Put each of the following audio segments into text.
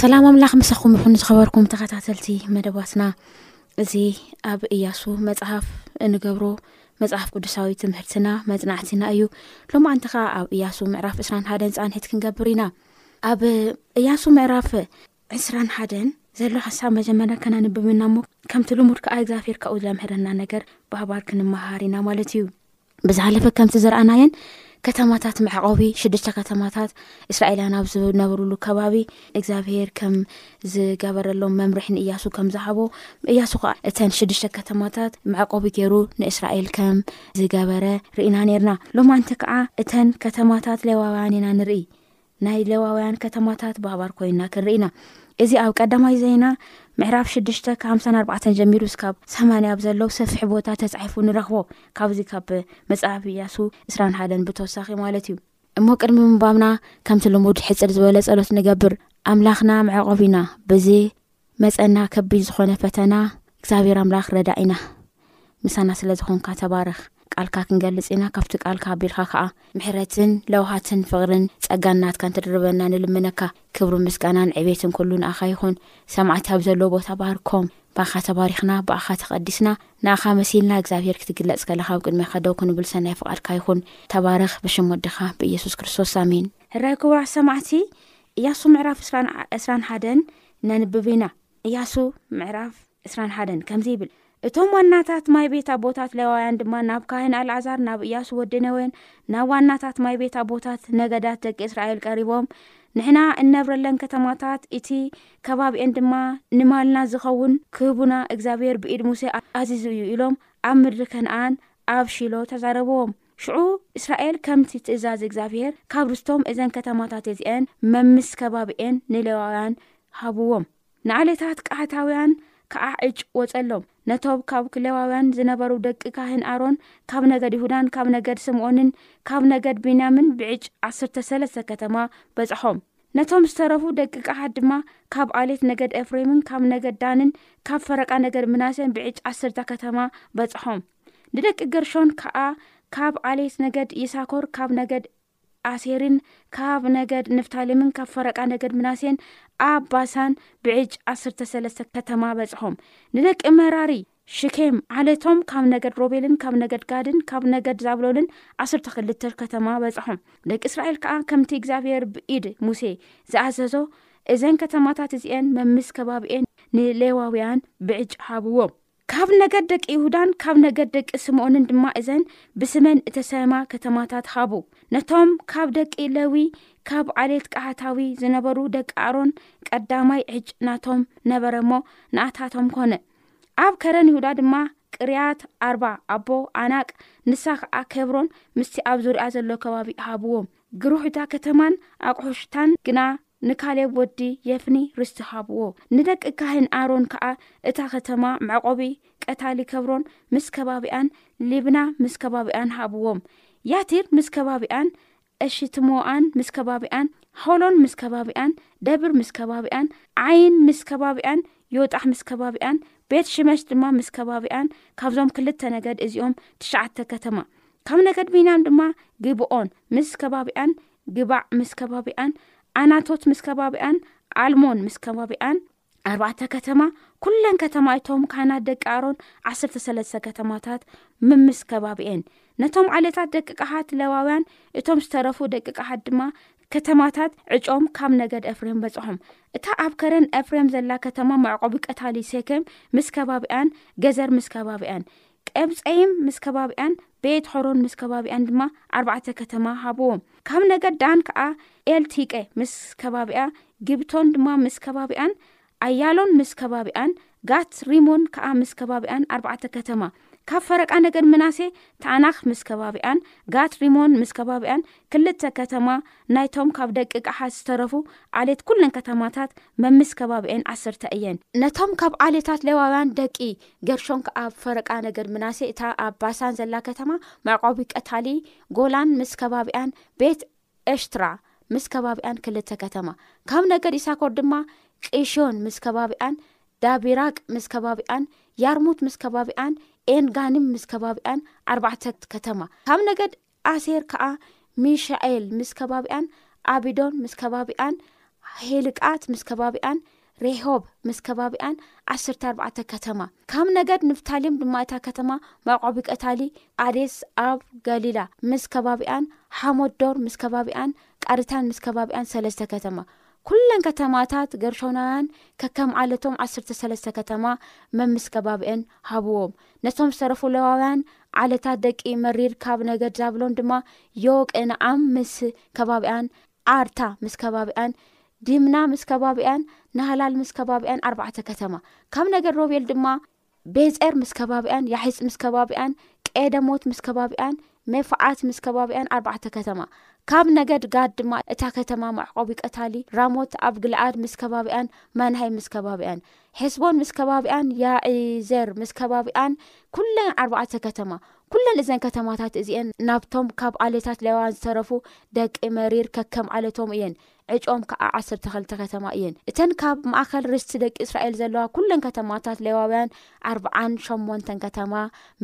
ሰላም ኣምላኽ ምሳኹም ይኹን ዝኸበርኩም ተኸታተልቲ መደባትና እዚ ኣብ እያሱ መፅሓፍ እንገብሮ መፅሓፍ ቅዱሳዊ ትምህርትና መፅናዕትና እዩ ሎማ ዓንቲ ከዓ ኣብ እያሱ ምዕራፍ ዕስራን ሓደን ፃንሒት ክንገብር ኢና ኣብ እያሱ ምዕራፍ ዕስራን ሓደን ዘሎ ሓሳብ መጀመርያ ከነንብብና ሞ ከምቲ ልሙድ ከዓ እግዚኣብሄር ካብኡ ዘምህረና ነገር ባህባር ክንመሃር ኢና ማለት እዩ ብዝሓለፈ ከምቲ ዝረኣናየን ከተማታት መዕቆቢ ሽዱሽተ ከተማታት እስራኤላያን ኣብ ዝነብርሉ ከባቢ እግዚኣብሄር ከም ዝገበረሎም መምርሒ ንእያሱ ከም ዝሃቦ እያሱ ከዓ እተን ሽዱሽተ ከተማታት መዕቆቢ ገይሩ ንእስራኤል ከም ዝገበረ ርኢና ነርና ሎማንቲ ከዓ እተን ከተማታት ሌዋውያን ኢና ንርኢ ናይ ሌዋውያን ከተማታት ባባር ኮይና ክንርኢ ኢና። እዚ ኣብ ቀዳማይ ዜና ምዕራፍ ሽዱሽተ ካብ ሓምሳን ኣርባዕተን ጀሚሩ እስካብ ሰማንያ ኣብ ዘሎ ሰፊሕ ቦታ ተጻሒፉ ንረኽቦ፣ ካብዚ ካብ መጽሐፍ ኢያሱ ዕስራን ሓደን ብተወሳኺ ማለት እዩ። እሞ ቅድሚ ምንባብና ከምቲ ልሙድ ሕጽር ዝበለ ጸሎት ንገብር። ኣምላኽና መዕቆቢና በዚ መጸና ከቢድ ዝኾነ ፈተና እግዚኣብሔር ኣምላክ ረዳኢና ምሳና ስለ ዝኾንካ ተባረኽ ቃልካ ክንገልጽ ኢና ካብቲ ቃልካ ኣቢልካ ከኣ ምሕረትን ለውሃትን ፍቕርን ጸጋን ናትካን ትድርበና ንልምነካ ክብሩ ምስጋናን ዕቤትን ኩሉ ንኣኻ ይኹን ሰማዕቲ ኣብ ዘለዎ ቦታ ባርኮም ባኻ ተባሪኽና ብኣኻ ተቐዲስና ንኣኻ መሲልና እግዚኣብሄር ክትግለጽ ከለኻ ኣብ ቅድሜኻ ደው ክንብል ሰናይ ፍቓድካ ይኹን ተባረኽ ብሽም ወድኻ ብኢየሱስ ክርስቶስ ኣሜን ሕራይ ክቡራት ሰማዕቲ ኢያሱ ምዕራፍ ዕስራን ሓደን ነንብብ ኢና። ኢያሱ ምዕራፍ ዕስራን ሓደን ከምዚ ይብል፣ እቶም ዋናታት ማይ ቤት ኣቦታት ሌዋውያን ድማ ናብ ካህን ኣልኣዛር፣ ናብ ኢያሱ ወዲ ነዌን ናብ ዋናታት ማይ ቤት ኣቦታት ነገዳት ደቂ እስራኤል ቀሪቦም፣ ንሕና እንነብረለን ከተማታት፣ እቲ ከባቢኤን ድማ ንማልና ዚኸውን ኪህቡና፣ እግዚኣብሄር ብኢድ ሙሴ ኣዚዙ እዩ፣ ኢሎም ኣብ ምድሪ ከነኣን ኣብ ሺሎ ተዛረብዎም። ሽዑ እስራኤል ከምቲ ትእዛዝ እግዚኣብሄር ካብ ርስቶም እዘን ከተማታት እዚኤን መምስ ከባቢኤን ንሌዋውያን ሃብዎም፣ ንዓሌታት ቀሃታውያን ከኣ ዕጭ ወጸሎም፣ ነቶም ካብ ሌዋውያን ዝነበሩ ደቂ ካህን ኣሮን ካብ ነገድ ይሁዳን ካብ ነገድ ስምኦንን ካብ ነገድ ብንያምን ብዕጭ ዓሰርተ ሰለስተ ከተማ በጽሖም፣ ነቶም ዝተረፉ ደቂ ቀሃት ድማ ካብ ዓሌት ነገድ ኤፍሬምን ካብ ነገድ ዳንን ካብ ፈረቃ ነገድ ምናሴን ብዕጭ ዓሰርተ ከተማ በጽሖም። ንደቂ ገርሾን ከኣ ካብ ዓሌት ነገድ ይሳኮር ካብ ነገድ ኣሴርን ካብ ነገድ ንፍታሌምን ካብ ፈረቃ ነገድ ምናሴን ኣብ ባሳን ብዕጭ ዓስርተ ሰለስተ ከተማ በጽሖም ንደቂ መራሪ ሽኬም ዓለቶም ካብ ነገድ ሮቤልን ካብ ነገድ ጋድን ካብ ነገድ ዛብሎልን ዓስርተ ክልተ ከተማ በጽሖም ደቂ እስራኤል ከኣ ከምቲ እግዚኣብሔር ብኢድ ሙሴ ዝኣዘዞ እዘን ከተማታት እዚኤን መምስ ከባብኤን ንሌዋውያን ብዕጭ ሃብዎም ካብ ነገድ ደቂ ይሁዳን ካብ ነገድ ደቂ ስምኦንን ድማ እዘን ብስመን እተሰማ ከተማታት ሃቡ። ነቶም ካብ ደቂ ለዊ ካብ ዓሌት ቀሃታዊ ዝነበሩ ደቂ ኣሮን ቀዳማይ ዕጭ ናቶም ነበረ እሞ ንኣታቶም ኮነ። ኣብ ከረን ይሁዳ ድማ ቅርያት ኣርባ ኣቦ ኣናቅ ንሳ ከኣ ኬብሮን ምስቲ ኣብ ዙርያ ዘሎ ከባቢ ሃብዎም። ግሩህታ ከተማን ኣቁሑሽታን ግና ንካሌብ ወዲ የፍኒ ርስቲ ሃብዎ፣ ንደቂ ካህን ኣሮን ከኣ እታ ከተማ መዕቆቢ ቀታሊ ኬብሮን ምስ ከባቢኣን፣ ሊብና ምስ ከባቢኣን ሃብዎም። ያቲር ምስ ከባቢኣን፣ ኤሺትሞኣን ምስ ከባቢኣን፣ ሖሎን ምስ ከባቢኣን፣ ደብር ምስ ከባቢኣን፣ ዓይን ምስ ከባቢኣን፣ ዮጣሕ ምስ ከባቢኣን፣ ቤት ሽመሽ ድማ ምስ ከባቢኣን፣ ካብዞም ክልተ ነገድ እዚኦም ትሽዓተ ከተማ። ካብ ነገድ ብንያም ድማ ጊብዖን ምስ ከባቢኣን፣ ግባዕ ምስ ከባቢኣን፣ ዓናቶት ምስ ከባቢኣን፣ ዓልሞን ምስ ከባቢኣን፣ ኣርባዕተ ከተማ፣ ኩለን ከተማ እቶም ካህናት ደቂ ኣሮን፣ ዓሰርተ ሰለስተ ከተማታት ምምስ ከባቢኤን፣ ነቶም ዓሌታት ደቂ ቀሃት ለዋውያን፣ እቶም ዝተረፉ ደቂ ቀሃት ድማ ከተማታት ዕጮም ካብ ነገድ ኤፍሬም በጽሖም። እታ ኣብ ከረን ኤፍሬም ዘላ ከተማ መዕቆቢ ቀታሊ ሴኬም ምስ ከባቢኣን፣ ገዘር ምስ ከባቢኣን፣ ቄብጼም ምስ ከባቢኣን ቤት-ሖሮን ምስ ከባቢኣን ድማ ኣርባዕተ ከተማ ሃብዎም። ካብ ነገድ ዳን ከኣ ኤልቲቄ ምስ ከባቢኣ፣ ጊብቶን ድማ ምስ ከባቢኣን፣ ኣያሎን ምስ ከባቢኣን፣ ጋት-ሪሞን ከኣ ምስ ከባቢኣን ኣርባዕተ ከተማ። ካብ ፈረቃ ነገድ ምናሴ፣ ታዕናክ ምስ ከባቢኣን፣ ጋት-ሪሞን ምስ ከባቢኣን፣ ክልተ ከተማ ናይቶም ካብ ደቂ ቀሓት ዝተረፉ ዓሌት ኩለን ከተማታት መምስ ከባቢኤን ዓሰርተ እየን። ነቶም ካብ ዓሌታት ሌዋውያን ደቂ ገርሾን ከኣ ፈረቃ ነገድ ምናሴ እታ ኣብ ባሳን ዘላ ከተማ መዕቆቢ ቀታሊ ጎላን ምስ ከባቢኣን ቤት ኤሽትራ ምስ ከባቢኣን ክልተ ከተማ። ካብ ነገድ ይሳኮር ድማ ቂሾን ምስ ከባቢኣን ዳቢራቅ ምስ ከባቢኣን ያርሙት ምስ ከባቢኣን ኤን ጋኒም ምስ ከባቢኣን ዓርባዕተ ከተማ። ካብ ነገድ ኣሴር ከኣ ሚሻኤል ምስ ከባቢኣን፣ ኣቢዶን ምስ ከባቢኣን፣ ሔልቃት ምስ ከባቢኣን፣ ሬሆብ ምስ ከባቢኣን፣ ዓሰርተ ኣርባዕተ ከተማ። ካብ ነገድ ንፍታሌም ድማ እታ ከተማ መዕቈቢ ቀታሊ፣ ቃዴስ ኣብ ገሊላ ምስ ከባቢኣን፣ ሓሞትዶር ምስ ከባቢኣን፣ ቃርታን ምስ ከባቢኣን ሰለስተ ከተማ። ኩለን ከተማታት ገርሾናውያን ከከም ዓለቶም ዓሰርተ ሰለስተ ከተማ መምስ ከባቢኤን ሃብዎም። ነቶም ዝተረፉ ሌዋውያን ዓለታት ደቂ መሪር ካብ ነገድ ዛብሎን ድማ ዮቅንዓም ምስ ከባቢኣን፣ ዓርታ ምስ ከባቢኣን፣ ዲምና ምስ ከባቢኣን፣ ናህላል ምስ ከባቢኣን ኣርባዕተ ከተማ። ካብ ነገድ ሮቤል ድማ ቤጸር ምስ ከባቢኣን፣ ያሒጽ ምስ ከባቢኣን፣ ቄደሞት ምስ ከባቢኣን፣ ሜፍዓት ምስ ከባቢኣን ኣርባዕተ ከተማ። ካብ ነገድ ጋድ ድማ እታ ከተማ መዕቈቢ ቀታሊ፣ ራሞት ኣብ ግልዓድ ምስ ከባቢኣን፣ ማናሃይም ምስ ከባቢኣን፣ ሔስቦን ምስ ከባቢኣን፣ ያዔዘር ምስ ከባቢኣን፣ ኵለን ዓርባዕተ ከተማ። ኵለን እዘን ከተማታት እዚኤን ናብቶም ካብ ዓሌታት ሌዋውያን ዝተረፉ ደቂ መሪር ከከም ዓለቶም እየን ዕጭኦም ከኣ ዓሰርተ ክልተ ከተማ እየን። እተን ካብ ማእከል ርስቲ ደቂ እስራኤል ዘለዋ ኵለን ከተማታት ሌዋውያን ኣርብዓን ሸሞንተን ከተማ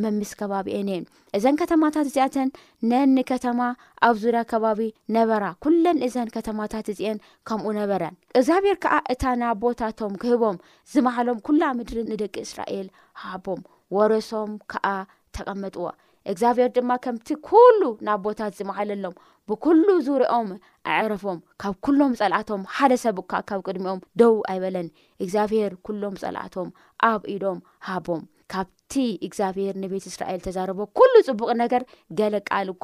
መምስ ከባቢኤን እየን። እዘን ከተማታት እዚኣተን ነኒ ከተማ ኣብ ዙርያ ከባቢ ነበራ፣ ኵለን እዘን ከተማታት እዚኤን ከምኡ ነበረ። እግዚኣብሄር ከኣ እታ ንኣቦታቶም ክህቦም ዝመሃሎም ኵላ ምድሪ ንደቂ እስራኤል ሃቦም፣ ወረሶም ከኣ ተቐመጥዎ፣ እግዚኣብሄር ድማ ከምቲ ኵሉ ንኣቦታት ዝመሓለሎም ብኵሉ ዙርያኦም ኣዕረፎም፣ ካብ ኵሎም ጸላእቶም ሓደ ሰብ እኳ ካብ ቅድሚኦም ደው ኣይበለን፣ እግዚኣብሄር ኵሎም ጸላእቶም ኣብ ኢዶም ሃቦም። ካብቲ እግዚኣብሄር ንቤት እስራኤል እተዛረቦ ኵሉ ጽቡቕ ነገር ገለ ቃል እኳ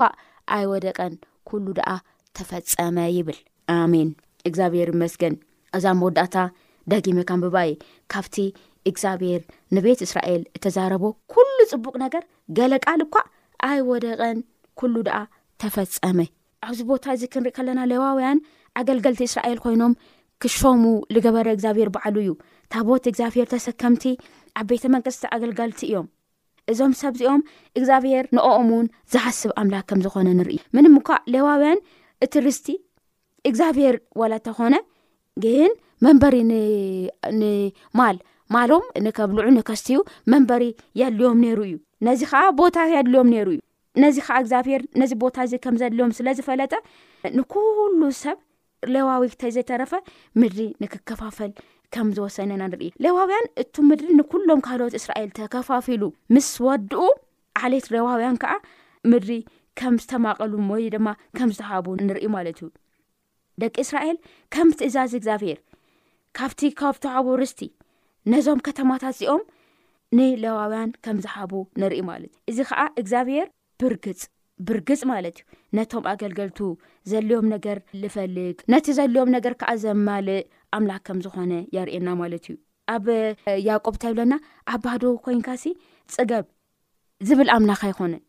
ኣይወደቀን፣ ኵሉ ደኣ ተፈጸመ ይብል። ኣሜን እግዚኣብሔር ይመስገን እዛ መወዳእታ ደጊመ ካንብባ እየ ካብቲ እግዚኣብሔር ንቤት እስራኤል እተዛረቦ ኩሉ ጽቡቕ ነገር ገለ ቃል እኳ ኣይወደቐን ኩሉ ደኣ ተፈጸመ ኣብዚ ቦታ እዚ ክንርኢ ከለና ሌዋውያን ኣገልገልቲ እስራኤል ኮይኖም ክሾሙ ዝገበረ እግዚኣብሔር በዓሉ እዩ ታቦት እግዚኣብሔር ተሰከምቲ ኣብ ቤተ መንግስቲ ኣገልገልቲ እዮም እዞም ሰብዚኦም እግዚኣብሄር ንኦም እውን ዝሓስብ ኣምላክ ከም ዝኮነ ንርኢ ምንም እኳ ሌዋውያን እቲ ርስቲ እግዚኣብሄር ዋላ እተኮነ ግን መንበሪ ንማል ማሎም ንከብልዑ ንከስትዩ መንበሪ የድልዮም ነይሩ እዩ ነዚ ከዓ ቦታ የድልዮም ነይሩ እዩ ነዚ ከዓ እግዚኣብሄር ነዚ ቦታ እዚ ከም ዘድልዮም ስለ ዝፈለጠ ንኩሉ ሰብ ሌዋዊ ተዘይተረፈ ምድሪ ንክከፋፈል ከም ዝወሰነና ንርኢ ሌዋውያን እቱ ምድሪ ንኩሎም ካልኦት እስራኤል ተከፋፊሉ ምስ ወድኡ ዓሌት ሌዋውያን ከዓ ምድሪ ከም ዝተማቀሉ ወይ ድማ ከም ዝተሃቡ ንርኢ ማለት እዩ ደቂ እስራኤል ከም ትእዛዝ እግዚኣብሄር ካብቲ ካብ ተሃቡ ርስቲ ነዞም ከተማታት እዚኦም ንሌዋውያን ከም ዝሃቡ ንርኢ ማለት እዩ እዚ ከዓ እግዚኣብሄር ብርግጽ ብርግጽ ማለት እዩ ነቶም ኣገልገልቱ ዘልዮም ነገር ልፈልግ ነቲ ዘልዮም ነገር ከኣ ዘማልእ ኣምላክ ከም ዝኾነ የርእየና ማለት እዩ ኣብ ያቆብ እንታይ ብለና ኣብ ባህዶ ኮይንካሲ ጽገብ ዝብል ኣምላኽ ኣይኮነን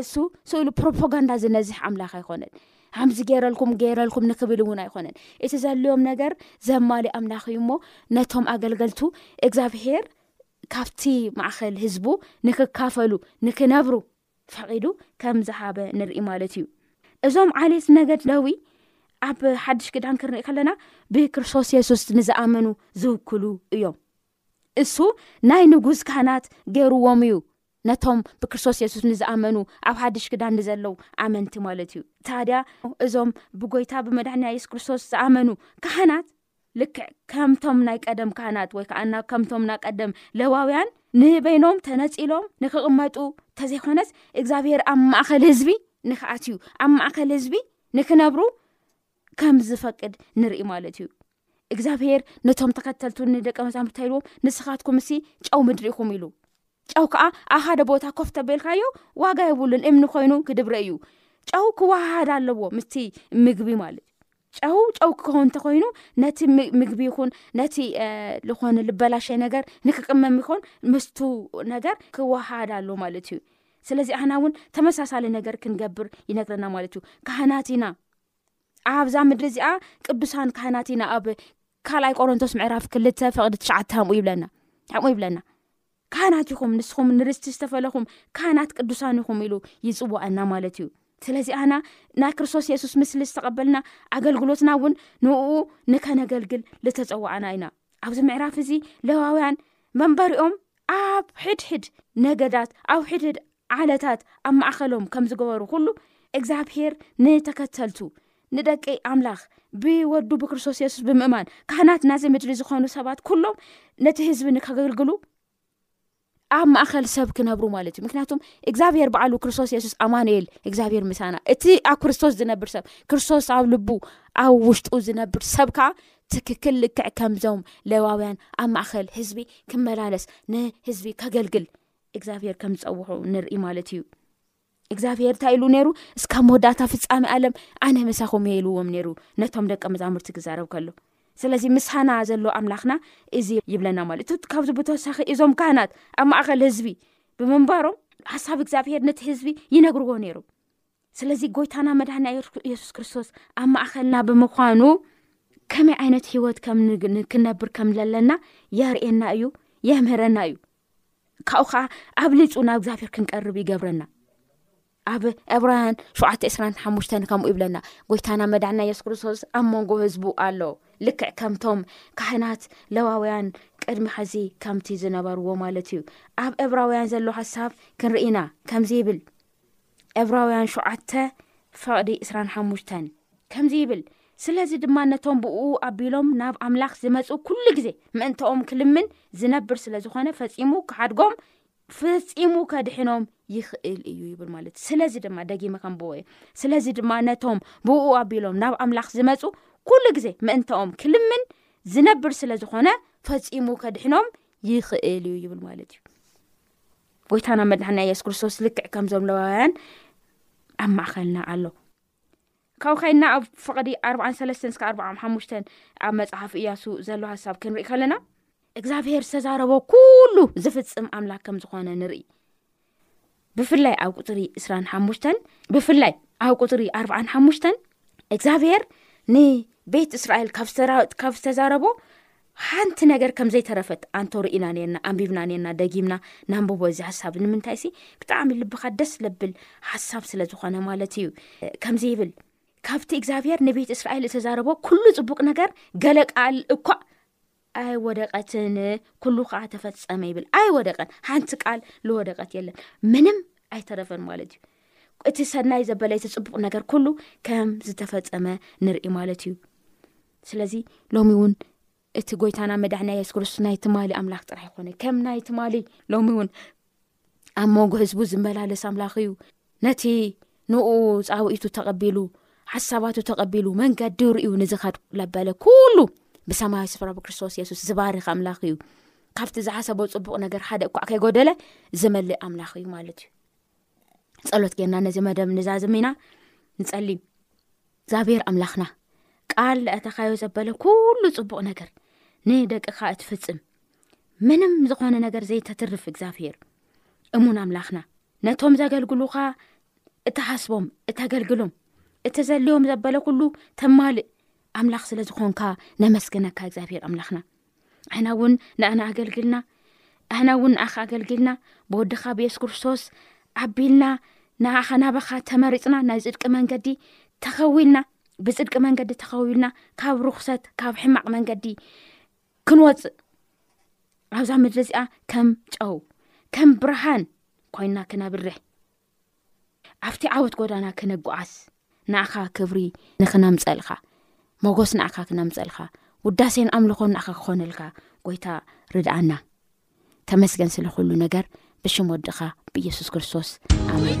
እሱ ስእሉ ፕሮፓጋንዳ ዝነዝሕ ኣምላኽ ኣይኮነን ሃምዚ ገይረልኩም ገይረልኩም ንክብል እውን ኣይኮነን እቲ ዘልዮም ነገር ዘማሊ ኣምላኽ እዩ እሞ ነቶም ኣገልገልቱ እግዚኣብሄር ካብቲ ማዕኸል ህዝቡ ንክካፈሉ ንክነብሩ ፈቒዱ ከም ዝሃበ ንርኢ ማለት እዩ እዞም ዓሌት ነገድ ለዊ ኣብ ሓድሽ ክዳን ክንርኢ ከለና ብክርስቶስ የሱስ ንዝኣመኑ ዝውክሉ እዮም እሱ ናይ ንጉስ ካህናት ገይርዎም እዩ ነቶም ብክርስቶስ የሱስ ንዝኣመኑ ኣብ ሓድሽ ክዳን ንዘለው ኣመንቲ ማለት እዩ ታድያ እዞም ብጎይታ ብመድሕንያ የሱስ ክርስቶስ ዝኣመኑ ካህናት ልክዕ ከምቶም ናይ ቀደም ካህናት ወይ ከዓና ከምቶም ናይ ቀደም ለዋውያን ንበይኖም ተነጺሎም ንክቕመጡ ተዘይኮነስ እግዚኣብሄር ኣብ ማእኸል ህዝቢ ንክኣትዩ ኣብ ማእኸል ህዝቢ ንክነብሩ ከም ዝፈቅድ ንርኢ ማለት እዩ እግዚኣብሄር ነቶም ተኸተልቱ ንደቂ መዛምርታ ኢልዎም ንስኻትኩም እሲ ጨው ምድሪ ኢኹም ኢሉ ጨው ከዓ ኣብ ሓደ ቦታ ኮፍ ተቤልካዮ ዋጋ የብሉን እምኒ ኮይኑ ክድብረ እዩ ጨው ክወሃሃድ ኣለዎ ምስቲ ምግቢ ማለት እዩ ጨው ጨው ክኸውን እንተኮይኑ ነቲ ምግቢ ይኹን ነቲ ዝኾነ ልበላሸይ ነገር ንክቅመም ይኾን ምስቱ ነገር ክወሃድ ኣሎ ማለት እዩ ስለዚ ኣና እውን ተመሳሳሊ ነገር ክንገብር ይነግረና ማለት እዩ ካህናት ኢና ኣብዛ ምድሪ እዚኣ ቅዱሳን ካህናት ኢና ኣብ ካልኣይ ቆሮንቶስ ምዕራፍ ክልተ ፍቅዲ ትሽዓተ ሃምኡ ይብለና ሃምኡ ይብለና ካህናት ኢኹም ንስኹም ንርስቲ ዝተፈለኹም ካህናት ቅዱሳን ኢኹም ኢሉ ይጽዋኣና ማለት እዩ ስለዚ ኣና ናይ ክርስቶስ የሱስ ምስሊ ዝተቐበልና ኣገልግሎትና እውን ንእኡ ንከነገልግል ዝተፀዋዕና ኢና ኣብዚ ምዕራፍ እዚ ለዋውያን መንበሪኦም ኣብ ሕድሕድ ነገዳት ኣብ ሕድሕድ ዓለታት ኣብ ማእከሎም ከም ዝገበሩ ኩሉ እግዝኣብሄር ንተከተልቱ ንደቂ ኣምላኽ ብወዱ ብክርስቶስ የሱስ ብምእማን ካህናት ናዚ ምድሪ ዝኾኑ ሰባት ኩሎም ነቲ ህዝቢ ንከገልግሉ ኣብ ማእኸል ሰብ ክነብሩ ማለት እዩ ምክንያቱም እግዚኣብሄር በዓሉ ክርስቶስ የሱስ ኣማንኤል እግዚኣብሄር ምሳና እቲ ኣብ ክርስቶስ ዝነብር ሰብ ክርስቶስ ኣብ ልቡ ኣብ ውሽጡ ዝነብር ሰብ ከዓ ትክክል ልክዕ ከምዞም ለዋውያን ኣብ ማእኸል ህዝቢ ክመላለስ ንህዝቢ ከገልግል እግዚኣብሄር ከም ዝፀውዑ ንርኢ ማለት እዩ እግዚኣብሄር እንታይ ኢሉ ነይሩ እስካብ መወዳእታ ፍፃሚ ኣለም ኣነ መሳኹም እየ ኢልዎም ነይሩ ነቶም ደቂ መዛሙርቲ ክዛረብ ከሎ ስለዚ ምሳና ዘሎ ኣምላኽና እዚ ይብለና ማለት እ ካብዚ ብተወሳኺ እዞም ካህናት ኣብ ማእኸል ህዝቢ ብምንባሮም ሓሳብ እግዚኣብሄር ነቲ ህዝቢ ይነግርዎ ነይሩ ስለዚ ጎይታና መድሃና የሱስ ክርስቶስ ኣብ ማእኸልና ብምዃኑ ከመይ ዓይነት ሂወት ክነብር ከም ለለና የርእና እዩ የምህረና እዩ ካብኡ ከዓ ኣብሊፁ ናብ እግዚኣብሔር ክንቀርብ ይገብረና ኣብ ዕብራውያን ሸተ ዕስራን ሓሙሽተን ከምኡ ይብለና ጎይታና መድዕና የሱስ ክርስቶስ ኣብ መንጎ ህዝቡ ኣሎ ልክዕ ከምቶም ካህናት ለዋውያን ቅድሚ ሓዚ ከምቲ ዝነበርዎ ማለት እዩ ኣብ ዕብራውያን ዘሎ ሓሳብ ክንርኢና ከምዚ ይብል ዕብራውያን ሸዓተ ፈቕዲ እስራን ሓሙሽተን ከምዚ ይብል ስለዚ ድማ ነቶም ብእኡ ኣቢሎም ናብ ኣምላኽ ዝመፁ ኩሉ ግዜ ምእንተኦም ክልምን ዝነብር ስለ ዝኾነ ፈፂሙ ክሓድጎም ፈፂሙ ከድሕኖም ይኽእል እዩ ይብል ማለት እዩ ስለዚ ድማ ደጊመ ከምብዎ እዩ ስለዚ ድማ ነቶም ብኡ ኣቢሎም ናብ ኣምላኽ ዝመፁ ኩሉ ግዜ ምእንተኦም ክልምን ዝነብር ስለ ዝኾነ ፈፂሙ ከድሕኖም ይኽእል እዩ ይብል ማለት እዩ ጎይታና መድሓና የሱስ ክርስቶስ ልክዕ ከም ዘም ለዋውያን ኣብ ማእኸልና ኣሎ ካብ ከይና ኣብ ፍቕዲ ኣርባዓን ሰለስተን ስከ ኣርባዓ ሓሙሽተን ኣብ መፅሓፍ እያሱ ዘሎ ሃሳብ ክንርኢ ከለና እግዚኣብሄር ዝተዛረቦ ኩሉ ዝፍፅም ኣምላኽ ከም ዝኾነ ንርኢ ብፍላይ ኣብ ቁፅሪ እስራን ሓሙሽተን ብፍላይ ኣብ ቁፅሪ ኣርባዓን ሓሙሽተን እግዚኣብሄር ንቤት እስራኤል ካብ ዝተዛረቦ ሓንቲ ነገር ከም ዘይተረፈት ኣንቶ ርኢና ኔርና ኣንቢብና ኔርና ደጊምና ናንብቦ እዚ ሓሳብ ንምንታይሲ ብጣዕሚ ልብኻ ደስ ለብል ሓሳብ ስለ ዝኾነ ማለት እዩ ከምዚ ይብል ካብቲ እግዚኣብሔር ንቤት እስራኤል እተዛረቦ ኩሉ ጽቡቅ ነገር ገለ ቃል እኳእ ኣይወደቀትን ኩሉ ከዓ ተፈፀመ ይብል ኣይወደቀን ሓንቲ ቃል ዝወደቀት የለን ምንም ኣይተረፈን ማለት እዩ እቲ ሰናይ ዘበለ እቲ ፅቡቅ ነገር ኩሉ ከም ዝተፈፀመ ንርኢ ማለት እዩ ስለዚ ሎሚ እውን እቲ ጎይታና መድሕና የሱስ ክርስቶስ ናይ ትማሊ ኣምላኽ ጥራሕ ይኮነ ከም ናይ ትማሊ ሎሚ እውን ኣብ መንጎ ህዝቡ ዝመላለስ ኣምላኽ እዩ ነቲ ንኡ ፃውዒቱ ተቐቢሉ ሓሳባቱ ተቐቢሉ መንገዲ ርእዩ ንዝካድ ለበለ ኩሉ ብሰማያዊ ስፍራ ብክርስቶስ የሱስ ዝባርክ ኣምላኽ እዩ ካብቲ ዝሓሰቦ ፅቡቅ ነገር ሓደ እኳ ከይጎደለ ዝመልእ ኣምላኽ እዩ ማለት እዩ ፀሎት ገና ነዚ መደብ ንዛዝም ኢና ንፀሊም እግዚኣብሔር ኣምላኽና ቃል ለእተኻዮ ዘበለ ኩሉ ጽቡቕ ነገር ንደቅኻ እትፍጽም ምንም ዝኾነ ነገር ዘይተትርፍ እግዚኣብሔር እሙን ኣምላኽና ነቶም ዘገልግሉኻ እተሓስቦም እተገልግሎም እቲ ዘልዮም ዘበለ ኩሉ ተማልእ ኣምላኽ ስለ ዝኾንካ ነመስግነካ እግዚኣብሔር ኣምላኽና ኣሕና እውን ንኣና ኣገልግልና ኣሕና እውን ንኣኻ ኣገልግልና ብወድኻ ብየሱ ክርስቶስ ዓቢልና ንኣኻ ናባኻ ተመሪፅና ናይ ፅድቂ መንገዲ ተኸዊልና ብፅድቂ መንገዲ ተኸዊልና ካብ ርኩሰት ካብ ሕማቅ መንገዲ ክንወፅእ ኣብዛ ምድሪ እዚኣ ከም ጨው ከም ብርሃን ኮይና ክነብርሕ ኣብቲ ዓወት ጎዳና ክንጓዓዝ ንኣኻ ክብሪ ንክነምፀልካ ሞጎስ ንኣኻ ክነምፀልካ ውዳሴን ኣምልኾን ንኣኻ ክኾነልካ ጎይታ ርድኣና ተመስገን ስለ ኩሉ ነገር ብሽም ወድኻ ብኢየሱስ ክርስቶስ ኣሜን